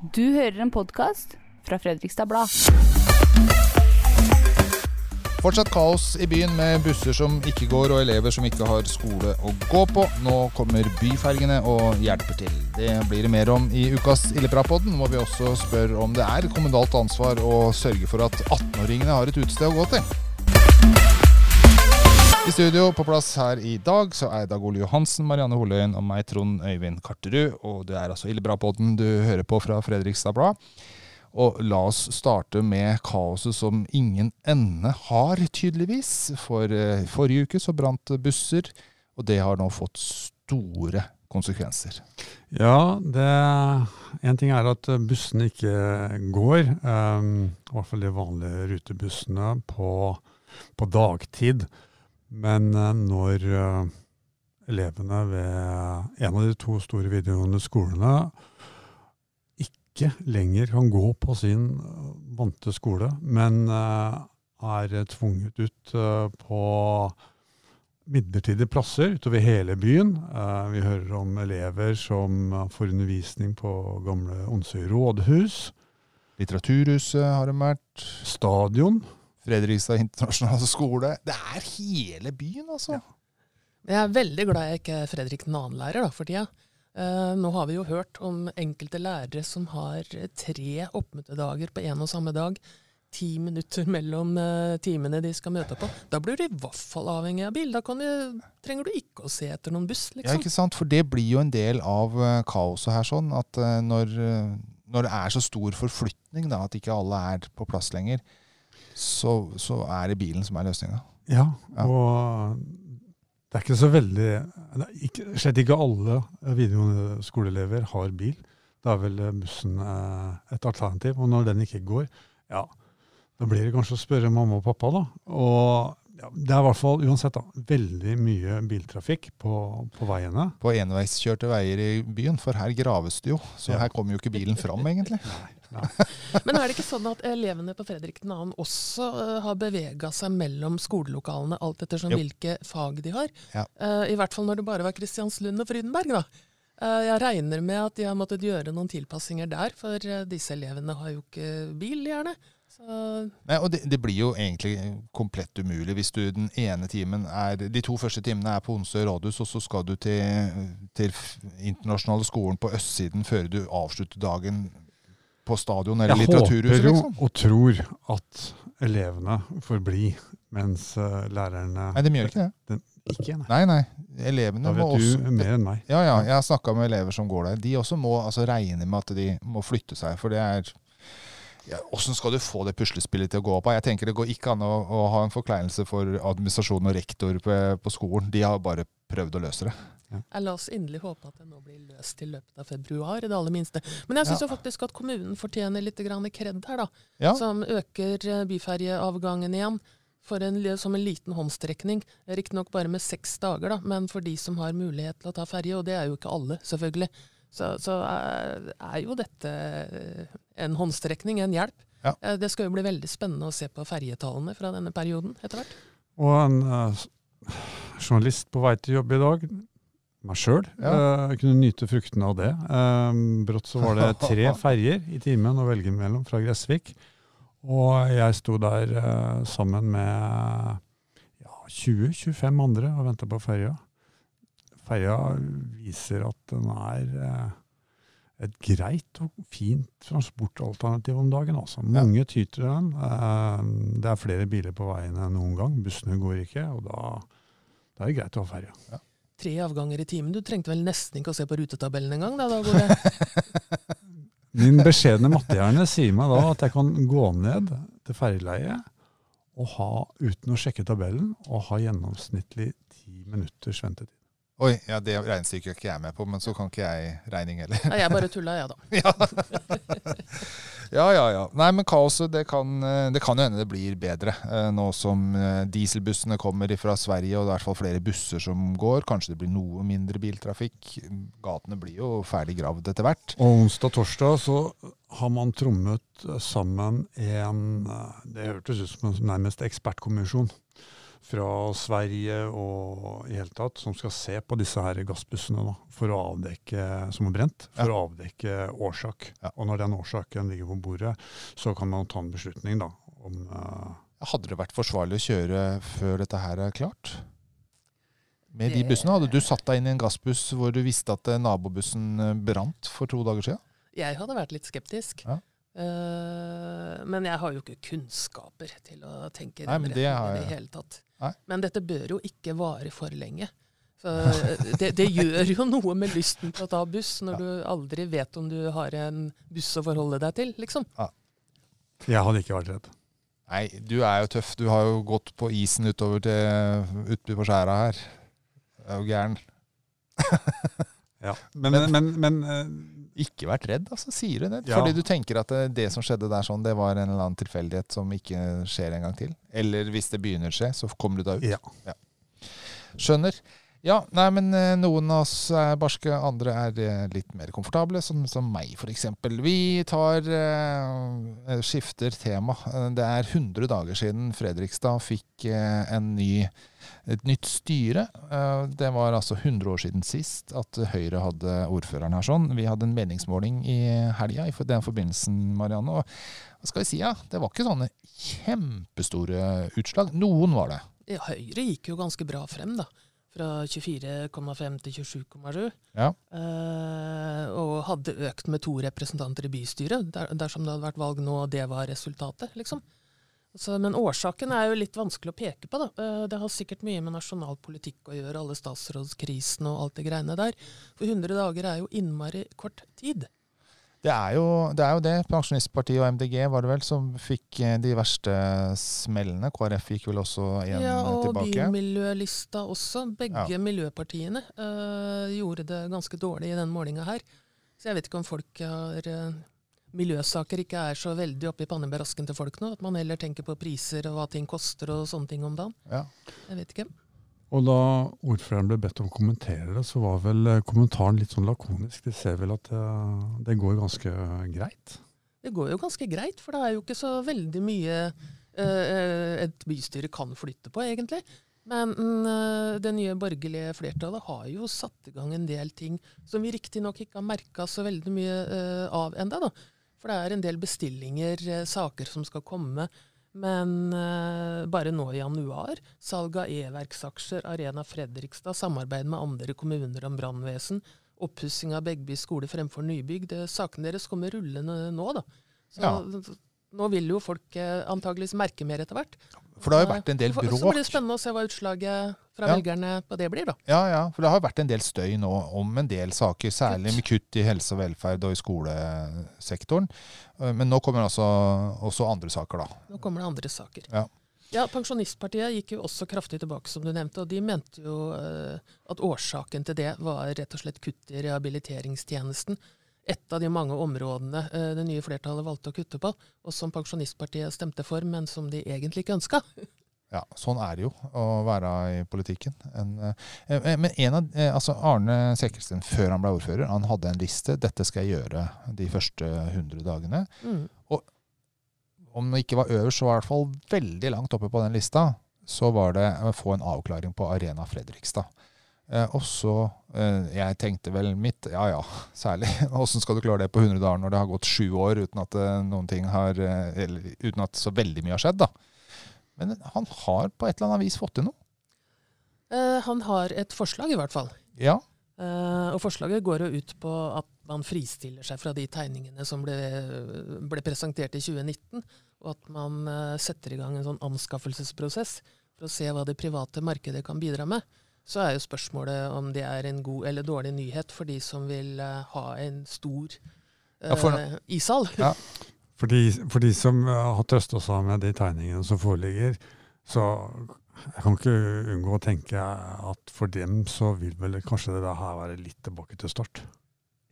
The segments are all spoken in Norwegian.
Du hører en podkast fra Fredrikstad Blad. Fortsatt kaos i byen med busser som ikke går og elever som ikke har skole å gå på. Nå kommer byfergene og hjelper til. Det blir det mer om i ukas Illeprapodden, hvor vi også spør om det er kommunalt ansvar å sørge for at 18-åringene har et utested å gå til. I studio på plass her i dag så er Dag Ole Johansen, Marianne Holøyen og meg, Trond Øyvind Karterud. Og det er altså Ildebra-podden du hører på fra Fredrikstad Blad. Og la oss starte med kaoset som ingen ende har, tydeligvis. For eh, forrige uke så brant busser, og det har nå fått store konsekvenser. Ja, det En ting er at bussene ikke går, um, i hvert fall de vanlige rutebussene, på, på dagtid. Men uh, når uh, elevene ved en av de to store videregående skolene ikke lenger kan gå på sin uh, vante skole, men er tvunget ut på midlertidige plasser utover hele byen. Vi hører om elever som får undervisning på gamle Onsøy rådhus. Litteraturhuset har det vært. Stadion. Fredrikstad internasjonale skole. Det er hele byen, altså. Ja. Jeg er veldig glad jeg ikke er Fredrik 2.-lærer for tida. Uh, nå har vi jo hørt om enkelte lærere som har tre oppmøtedager på én og samme dag. Ti minutter mellom uh, timene de skal møte på. Da blir du i hvert fall avhengig av bil. Da du, trenger du ikke å se etter noen buss. liksom. Ja, ikke sant? For det blir jo en del av uh, kaoset her. sånn, at når, når, det er så stor forflytning, da, at ikke alle er på plass lenger, så, så er det bilen som er løsninga. Ja, og det er ikke så veldig ikke, Slett ikke alle skoleelever har bil. Da er vel bussen eh, et alternativ. Og når den ikke går, ja, da blir det kanskje å spørre mamma og pappa, da. Og ja, det er i hvert fall uansett da, veldig mye biltrafikk på, på veiene. På enveiskjørte veier i byen, for her graves det jo. Så ja. her kommer jo ikke bilen fram, egentlig. Nei. Men er det ikke sånn at elevene på Fredrik 2. også uh, har bevega seg mellom skolelokalene alt ettersom hvilke fag de har? Ja. Uh, I hvert fall når det bare var Kristianslund og Frydenberg. da. Uh, jeg regner med at de har måttet gjøre noen tilpassinger der, for disse elevene har jo ikke bil, gjerne. Nei, og det, det, blir jo egentlig komplett umulig hvis du den ene timen er De to første timene er på Onsøy rådhus, og så skal du til, til internasjonale skolen på østsiden før du avslutter dagen på stadion eller litteraturhuset? Jeg håper jo og tror at elevene får bli, mens uh, lærerne Nei, de gjør ikke det. Den, ikke, nei. nei, nei. Elevene da vet må også, du mer enn meg. Ja, ja. Jeg har snakka med elever som går der. De også må altså, regne med at de må flytte seg. For det er ja, skal du få det puslespillet til å gå opp? Jeg tenker Det går ikke an å, å ha en forkleinelse for administrasjon og rektor på, på skolen. De har bare prøvd å løse det. Ja. La oss inderlig håpe at det nå blir løst i løpet av februar, i det aller minste. Men jeg syns ja. faktisk at kommunen fortjener litt kred her, da. Ja. Som øker eh, byferjeavgangen igjen. En, som en liten håndstrekning. Riktignok bare med seks dager, da, men for de som har mulighet til å ta ferje. Og det er jo ikke alle, selvfølgelig. Så, så er, er, jo dette en håndstrekning, en hjelp. Ja. Eh, det skal jo bli veldig spennende å se på ferjetallene fra denne perioden etter hvert. Og en uh, journalist på vei til jobb i dag meg sjøl. Ja. Uh, kunne nyte fruktene av det. Uh, brått så var det tre ferjer i timen å velge mellom fra Gressvik. Og jeg sto der uh, sammen med ja, 20-25 andre og venta på ferja. Ferja viser at den er uh, et greit og fint transportalternativ om dagen. Altså. Mange tyr til den. det er flere biler på veiene enn noen gang. Bussene går ikke, og da, da er det greit å ha ferja. Ja tre avganger i timen. Du trengte vel nesten ikke å se på rutetabellen engang? Da, da går det. Min beskjedne mattehjerne sier meg da at jeg kan gå ned til og ha, uten å sjekke tabellen, og ha gjennomsnittlig ti minutters ventetid. Oi, ja, det regnestykket er ikke jeg med på, men så kan ikke jeg regning heller. Nei, jeg bare tulla, jeg, ja, da. ja, ja, ja. Nei, men kaoset, det kan, det kan jo hende det blir bedre. Eh, nå som eh, dieselbussene kommer fra Sverige, og det er i hvert fall flere busser som går. Kanskje det blir noe mindre biltrafikk. Gatene blir jo ferdig gravd etter hvert. Og onsdag-torsdag så har man trommet sammen en Det hørtes ut som en nærmest ekspertkommisjon fra Sverige og i hele tatt, som skal se på disse her gassbussene da, for å avdekke, som er brent, for ja. å avdekke årsak. Ja. Og når den årsaken ligger på bordet, så kan man ta en beslutning da, om uh, Hadde det vært forsvarlig å kjøre før dette her er klart? Med de bussene? Hadde du satt deg inn i en gassbuss hvor du visste at nabobussen brant for to dager siden? Jeg hadde vært litt skeptisk. Ja. Uh, men jeg har jo ikke kunnskaper til å tenke Nei, men det, har jeg... i det hele tatt. Nei. Men dette bør jo ikke vare for lenge. Det, det, gjør jo noe med lysten til å ta buss, når ja. du aldri vet om du har en buss å forholde deg til, liksom. Ja. Jeg hadde ikke vært redd. Nei, du er jo tøff. Du har jo gått på isen utover til utby på skjæra her. Du er jo gæren. ja, men, men, men, men eh, ikke vært redd, altså, sier du det? Ja. Fordi du tenker at det, det, som skjedde der, sånn, det var en eller annen tilfeldighet som ikke skjer en gang til? Eller hvis det begynner å skje, så kommer du deg ut? Ja. ja. Skjønner. Ja, nei, men eh, noen av oss er barske, andre er eh, litt mer komfortable, som, som meg f.eks. Vi tar eh, skifter tema. Det er 100 dager siden Fredrikstad fikk eh, ny et nytt styre. Eh, det var altså 100 år siden sist at Høyre hadde ordføreren her sånn. Vi hadde en meningsmåling i helga i den forbindelsen, Marianne. Og hva skal vi si, ja, det var ikke sånne kjempestore utslag. Noen var det. Høyre gikk jo ganske bra frem, da. Fra 24,5 til 27,7. Ja. Eh, og hadde økt med to representanter i bystyret, der, dersom det hadde vært valg nå og det var resultatet, liksom. Så, men årsaken er jo litt vanskelig å peke på. Da. Eh, det har sikkert mye med nasjonal politikk å gjøre, alle statsrådskrisene og alt det greiene der. For 100 dager er jo innmari kort tid. Det er, jo, det er jo det. Pensjonistpartiet og MDG var det vel som fikk eh, de verste smellene. KrF gikk vel også igjen ja, og tilbake. Ja, og Bymiljølista også. Begge ja. miljøpartiene uh, gjorde det ganske dårlig i den målinga her. Så jeg vet ikke om folk har uh, miljøsaker ikke er så veldig oppe i pannebrasken til folk nå. At man heller tenker på priser og hva ting koster og sånne ting om dagen. Ja. Jeg vet ikke. Og da ordføreren ble bedt om å kommentere det, så var vel eh, kommentaren litt sånn lakonisk. De ser vel at det, eh, det går ganske greit? Det går jo ganske greit, for det er jo ikke så veldig mye eh, et bystyre kan flytte på, egentlig. Men det nye borgerlige flertallet har jo satt i gang en del ting som vi riktignok ikke har merka så veldig mye uh, av enda da. For det er en del bestillinger, eh, saker som skal komme. Men uh, bare nå i januar, salg av e-verksaksjer, Arena Fredrikstad, samarbeid med andre kommuner om brannvesen, oppussing av Begby skole fremfor nybygg. Det, sakene deres kommer rullende nå, da. Så ja. Nå vil jo folk eh, antageligvis merke mer etter hvert. For det har jo vært en del bråk. Så blir det spennende å se hva utslaget fra ja. velgerne på det blir, da. Ja, ja. For det har vært en del støy nå om en del saker, særlig med kutt i helse og velferd og i skolesektoren. Eh, men nå kommer altså også andre saker, da. Nå kommer det andre saker. Ja. Ja, Pensjonistpartiet gikk jo også kraftig tilbake, som du nevnte. Og de mente jo uh, at årsaken til det var rett og slett kutt i rehabiliteringstjenesten et av de mange områdene eh, det nye flertallet valgte å kutte på, og som Pensjonistpartiet stemte for, men som de egentlig ikke ønska. Ja, sånn er det jo å være i politikken. En, eh, eh, men en av, altså Arne Sekkelsten, før han ble ordfører, han hadde en liste. Dette skal jeg gjøre de første 100 dagene. Mm. Og om det ikke var øverst, så var det i hvert fall veldig langt oppe på den lista. Så var det å få en avklaring på Arena Fredrikstad. Eh, og så eh, Jeg tenkte vel mitt Ja ja, særlig. Åssen skal du klare det på 100 dager når det har gått sju år uten at eh, noen ting har Eller uten at så veldig mye har skjedd, da. Men han har på et eller annet vis fått til noe. Uh, han har et forslag, i hvert fall. Ja. Uh, og forslaget går jo ut på at man fristiller seg fra de tegningene som ble, ble presentert i 2019, og at man uh, setter i gang en sånn anskaffelsesprosess for å se hva det private markedet kan bidra med så er jo spørsmålet om det er en god eller dårlig nyhet for de som vil uh, ha en stor uh, ja, for, eh, ishall. Ja. For, de, for, de, som har trøsta seg med de tegningene som foreligger, så jeg kan ikke unngå å tenke at for dem så vil vel kanskje det her være litt tilbake til start.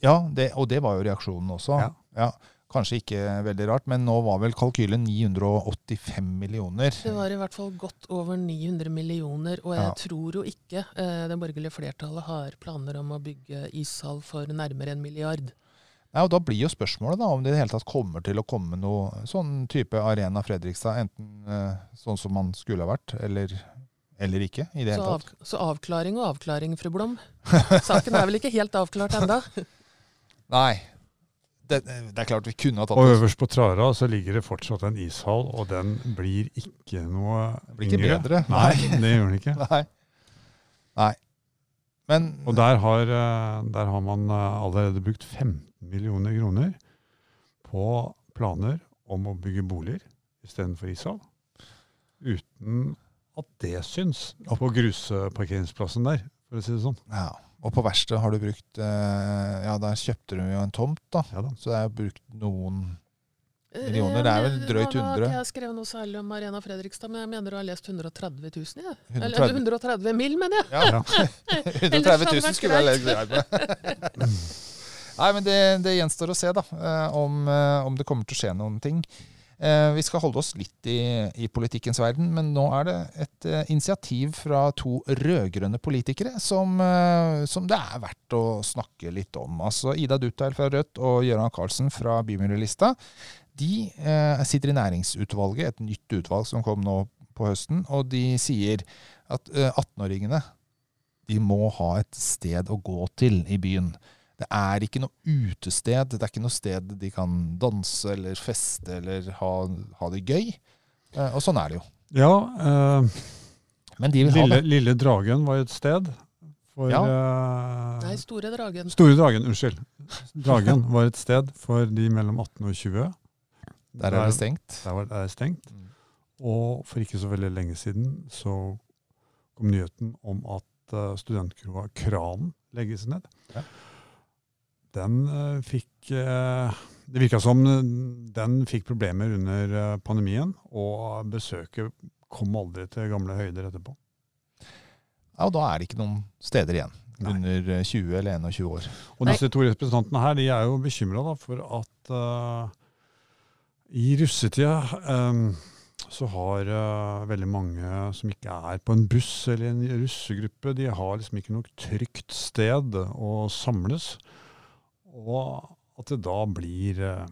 Ja, det, og det var jo reaksjonen også. Ja. ja. Kanskje ikke veldig rart, men nå var vel kalkylen 985 millioner. Det var i hvert fall godt over 900 millioner, og jeg ja. tror jo ikke eh, det borgerlige flertallet har planer om å bygge ishall for nærmere en milliard. Nei, og Da blir jo spørsmålet da, om det i det hele tatt kommer til å komme noe sånn type Arena Fredrikstad, enten eh, sånn som man skulle ha vært, eller Eller ikke, i det så, hele tatt. Av, så avklaring og avklaring, fru Blom. Saken er vel ikke helt avklart enda. Nei. Det, det, er klart vi kunne ha tatt Og øverst på Trara så ligger det fortsatt en ishall, og den blir ikke noe det blir ikke yngre. bedre. Nei, det gjør den ikke. Nei. Nei. Men Og der har, eh, der har man eh, allerede brukt 15 millioner kroner på planer om å bygge boliger istedenfor ishall. Uten at det syns på grusparkeringsplassen der, for å si det sånn. Ja, og på verkstedet har du brukt eh, Ja, der kjøpte du jo en tomt, da. Ja da. Så det er brukt noen Millioner, det er vel drøyt 100. Jeg har ikke skrevet noe særlig om Arena Fredrikstad, men jeg mener du har lest 130 000, jeg. Ja. Eller 130 mill., mener jeg. Ja. 130 000 skulle jeg lest. Nei, men det, det, gjenstår å se, da. eh, Om, eh, om, det kommer til å skje noen ting. Eh, vi skal holde oss litt i, i politikkens verden, men nå er det et initiativ fra to rød-grønne politikere som, som, det er verdt å snakke litt om. Altså Ida Dutheil fra Rødt og Gøran Karlsen fra Bymiljølista. De eh, sitter i næringsutvalget, et nytt utvalg som kom nå på høsten, og de sier at eh, 18-åringene de må ha et sted å gå til i byen. Det er ikke noe utested, det er ikke noe sted de kan danse eller feste eller ha, ha det gøy. Eh, og sånn er det jo. Ja, eh, Men de vil lille, ha det. lille Dragen var et sted. For, Ja. eh, Nei, Store Dragen. Store Dragen, unnskyld. Dragen var et sted for de mellom 18 og 20. Der er det stengt. Der var det stengt. Mm. Og for ikke så veldig lenge siden så kom nyheten om at uh, studentkroa Kranen legges ned. Ja. Den eh, fikk eh, Det virka som den fikk problemer under eh, pandemien, og besøket kom aldri til gamle høyder etterpå. Ja, og da er det ikke noen steder igjen. Nei. Under eh, 20 eller 21 år. Og disse to representantene her de er jo bekymra for at uh, i russetida um, så har uh, veldig mange som ikke er på en buss eller en russegruppe, de har liksom ikke noe trygt sted å samles. Og at det da blir eh,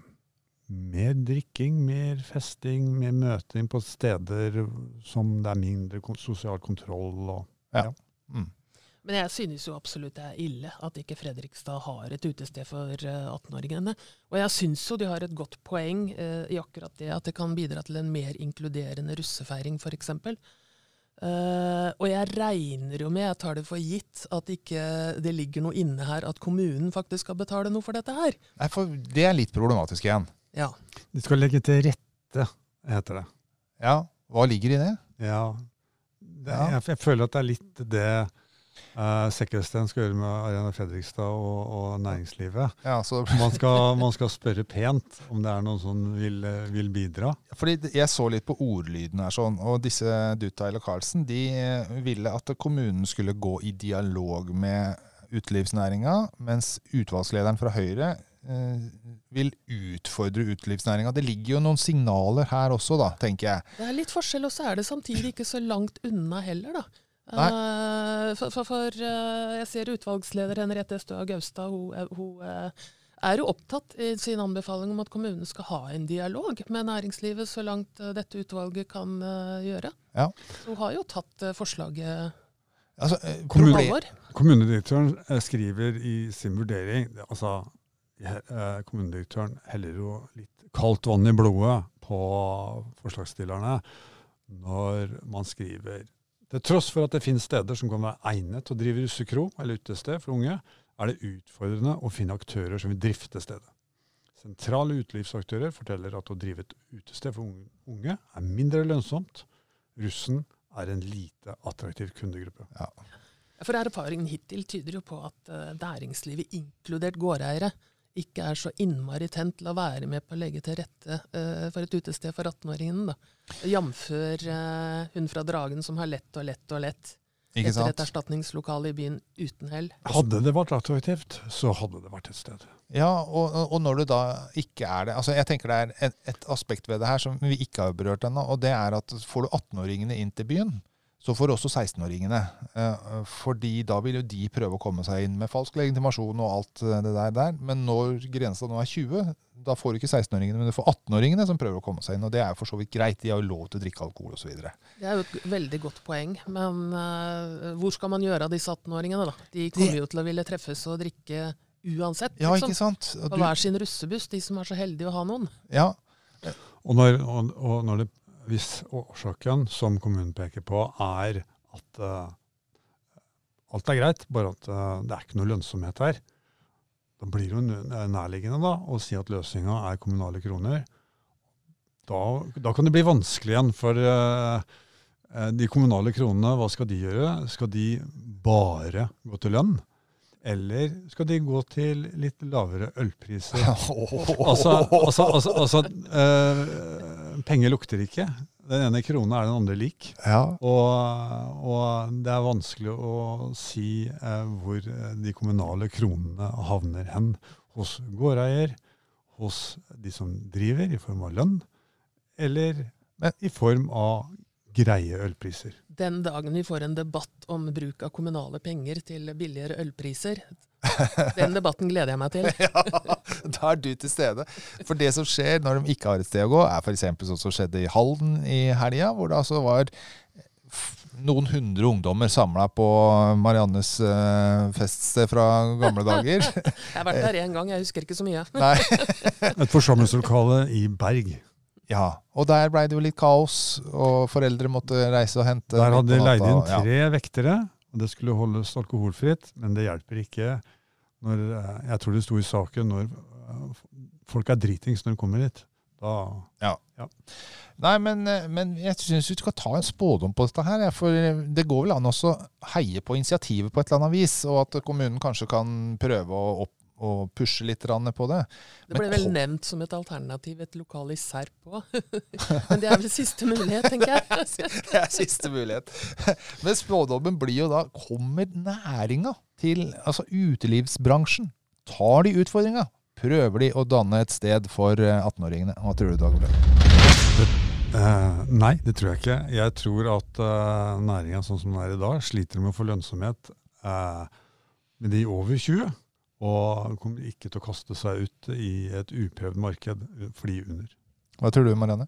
mer drikking, mer festing, mer møting på steder som det er mindre sosial kontroll. Og, Mm. Men jeg synes jo absolutt det er ille at ikke Fredrikstad har et utested for eh, 18-åringene. Og jeg syns jo de har et godt poeng eh, i akkurat det, at det kan bidra til en mer inkluderende russefeiring f.eks. Uh, og jeg regner jo med, jeg tar det for gitt, at ikke det ligger noe inne her at kommunen faktisk skal betale noe for dette her. Nei, for det er litt problematisk igjen. Ja. de skal legge til rette, heter det. Ja, hva ligger i det? Ja, det, Jeg, jeg føler at det er litt det uh, Sekkelsten skal gjøre med Arena Fredrikstad og, og næringslivet. Ja, så Man skal, man skal spørre pent om det er noen som vil, eh, vil bidra. Fordi Jeg så litt på ordlyden her, sånn, og disse Dutail og Karlsen de eh, ville at kommunen skulle gå i dialog med utelivsnæringa, mens utvalgslederen fra Høyre eh, vil utfordre utelivsnæringa. Det ligger jo noen signaler her også, da, tenker jeg. Det er litt forskjell, og så er det samtidig ikke så langt unna heller, da. Eh, for for, for eh, jeg ser utvalgsleder Henriette Støa Gaustad, hun, hun eh, er jo opptatt i sin anbefaling om at kommunene skal ha en dialog med næringslivet så langt dette utvalget kan gjøre. Ja. Hun har jo tatt forslaget Altså, Kommune- Kommunedirektøren skriver i sin vurdering altså, Kommunedirektøren heller jo litt kaldt vann i blodet på forslagsstillerne når man skriver til tross for at det finnes steder som kan være egnet til å drive russekro eller utested for unge, er det utfordrende å finne aktører som vil drifte stedet. Sentrale utelivsaktører forteller at å drive et utested for unge- er mindre lønnsomt. Russen er en lite attraktiv kundegruppe. For erfaringen hittil tyder jo på at eh, næringslivet, inkludert gårdeiere, ikke er så innmari tent til å være med på å legge til rette uh, for et utested for 18-åringene. da. Jf. Uh, hun fra Dragen som har lett og lett og lett Ikke etter et erstatningslokale i byen uten hell. Hadde det vært attraktivt, så hadde det vært et sted. Ja, og, og- og når du da ikke er det altså Jeg tenker det er et, et aspekt ved det her som vi ikke har berørt ennå, og det er at får du 18-åringene inn til byen, så får også 16-åringene. Eh, Fordi da vil jo de prøve å komme seg inn med falsk legitimasjon og alt det der. der. Men når grensa nå er 20, Da får du ikke 16-åringene, men du får 18-åringene som prøver å komme seg inn. Og det er jo for så vidt greit. De har jo lov til å drikke alkohol osv. Det er jo et veldig godt poeng. Men uh, hvor skal man gjøre av disse 18-åringene, da? De kommer det... jo til å ville treffes og drikke uansett. Ja, liksom. ikke sant? Du... På hver sin russebuss, de som er så heldige å ha noen. Ja. Og, når, og, og når det, hvis årsaken som kommunen peker på, er at uh, alt er greit, bare at uh, det er ikke noe lønnsomhet her, da blir det jo nærliggende da, å si at løsninga er kommunale kroner. Da, da, kan det bli vanskelig igjen. For uh, de kommunale kronene, hva skal de gjøre? Skal de bare gå til lønn? Eller skal de gå til litt lavere ølpriser? altså, altså, altså, altså øh, penger lukter ikke. Den ene krona er den andre lik. Ja. Og, og, det er vanskelig å si eh, hvor de kommunale kronene havner hen. Hos gårdeier, hos de som driver, i form av lønn, eller i form av greie ølpriser. Den dagen vi får en debatt om bruk av kommunale penger til billigere ølpriser, den debatten gleder jeg meg til. ja, Da er du til stede. For det som skjer når de ikke har et sted å gå, er f.eks. sånn som skjedde i Halden i helga, hvor det altså var noen hundre ungdommer samla på Mariannes uh, feststed fra gamle dager. jeg har vært der én gang, jeg husker ikke så mye. et forsamlingslokale i Berg. Ja, og der blei det jo litt kaos, og foreldre måtte reise og hente. Der hadde de leid inn tre ja. vektere, og det skulle holdes alkoholfritt. Men det hjelper ikke når eh, Jeg tror det sto i saken når eh, folk er dritings når de kommer hit. Da Ja. ja. Nei, men, eh, men jeg syns vi skal ta en spådom på dette her. For det går vel an å heie på initiativet på et eller annet vis, og at kommunen kanskje kan prøve å opp og pushe litt på det. Det ble vel nevnt som et alternativ et lokal i Serp òg. Men det er vel siste mulighet, tenker jeg. det er siste mulighet. Men spådommen blir jo da Kommer næringa til altså utelivsbransjen? Tar de utfordringa? Prøver de å danne et sted for 18-åringene? Eh, Hva tror du, Dag Ole? Uh, nei, det tror jeg ikke. Jeg tror at uh, næringa sånn som den er i dag, sliter med å få lønnsomhet uh, med de over 20 og kommer ikke til å kaste seg ut i et uprøvd marked fly under. Hva tror du, Marianne?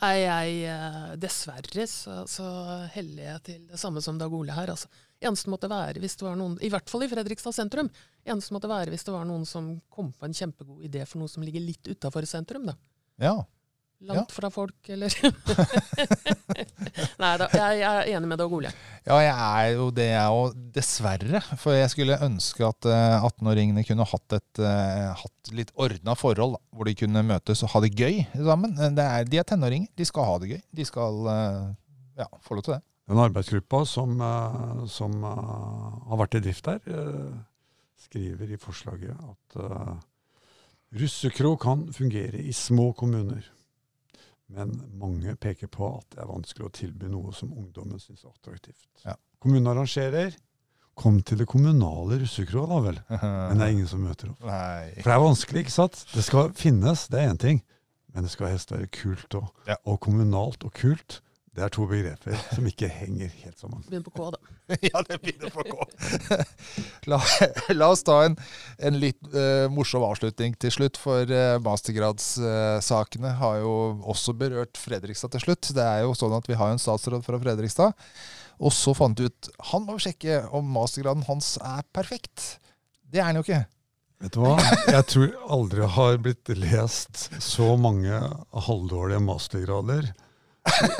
Nei, jeg, eh, Dessverre så, så, heller jeg til det samme som Dag Ole her. Altså. Eneste måtte være hvis det var noen, I hvert fall i Fredrikstad sentrum. Eneste måtte være hvis det var noen som kom på en kjempegod idé for noe som ligger litt utafor sentrum. da. Ja, Langt ja. fra folk, eller Nei da, jeg, jeg, er enig med deg, Ole. Ja, jeg er jo det, jeg òg. Dessverre. For jeg skulle ønske at uh, 18-åringene kunne hatt et uh, hatt litt ordna forhold, da, hvor de kunne møtes og ha det gøy sammen. Det er, de er tenåringer. De skal ha det gøy. De skal uh, ja, få lov til det. Den arbeidsgruppa som, som har vært i drift der, skriver i forslaget at russekro kan fungere i små kommuner. Men mange peker på at det er vanskelig å tilby noe som ungdommen syns er attraktivt. Ja. Kommunen arrangerer. Kom til det kommunale russekroa, da vel. Men det er ingen som møter opp. Nei. For det er vanskelig, ikke sant? Det skal finnes, det er én ting. Men det skal helst være kult òg. Ja. Og kommunalt og kult, det er to begreper som ikke henger helt sammen. Begynner på K, da. ja, det begynner på K. la, la, oss ta en, en litt uh, morsom avslutning til slutt, for uh, mastergradssakene uh, har jo også berørt Fredrikstad til slutt. Det er jo sånn at vi har en statsråd fra Fredrikstad, og så fant du ut Han må sjekke om mastergraden hans er perfekt. Det er han jo ikke. Vet du hva? Jeg tror aldri har blitt lest så mange halvdårlige mastergrader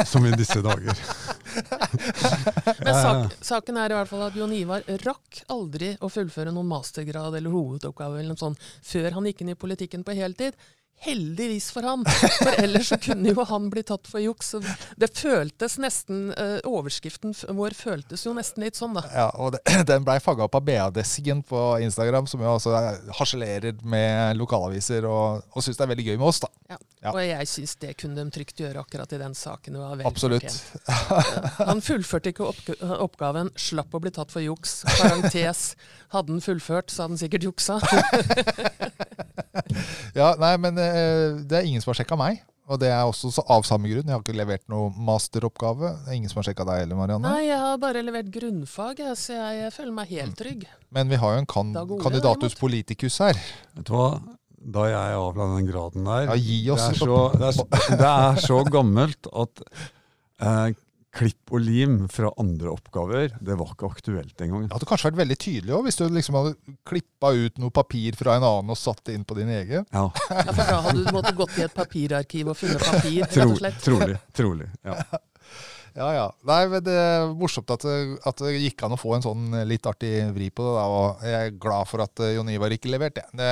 som i disse dager. Men sak, saken er i hvert fall at Jon Ivar rakk aldri å fullføre noen mastergrad eller hovedoppgave eller noe sånt før han gikk inn i politikken på heltid. Heldigvis for han, for ellers så kunne jo han bli tatt for juks. Det føltes nesten, uh, Overskriften vår føltes jo nesten litt sånn, da. Ja, og det, Den blei fanga opp av BA-desken på Instagram, som jo også harselerer med lokalaviser og, og syns det er veldig gøy med oss, da. Ja, ja. Og jeg syns det kunne de trygt gjøre akkurat i den saken. Det var vel Absolutt. han fullførte ikke oppgaven, slapp å bli tatt for juks. Parentes. Hadde han fullført, så hadde han sikkert juksa. ja, nei, men eh, det er ingen som har sjekka meg. Og det er også av samme grunn. Jeg har ikke levert noen masteroppgave. Det er ingen som har sjekka deg heller, Marianne? Nei, jeg har bare levert grunnfag, så jeg, jeg føler meg helt trygg. Men vi har jo en kan, kandidatus politicus her. Vet du hva? da jeg er avla den graden der ja, gi oss. Det er så, det er det er så gammelt at eh, klipp og lim fra andre oppgaver, det var ikke aktuelt engang. Det hadde kanskje vært veldig tydelig også, hvis du liksom hadde klippa ut noe papir fra en annen og satt det inn på din egen. Ja. ja for da hadde du måttet gått i et papirarkiv og funnet papir, rett og slett. Trolig. trolig, ja. Ja, ja. Nei, men Det er morsomt at det, at det, gikk an å få en sånn litt artig vri på det. Da, og Jeg er glad for at eh, Jon Ivar ikke leverte. Det,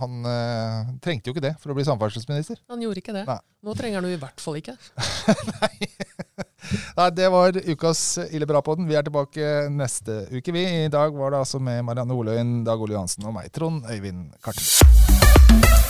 han eh, trengte jo ikke det for å bli samferdselsminister. Han gjorde ikke det. Nei. Nå trenger han jo i hvert fall ikke. Nei. Nei, det var ukas Ille bra-podden. Vi er tilbake neste uke, vi. I dag var det altså med Marianne Oløyen, Dag Ole Johansen og meg, Trond Øyvind Karten.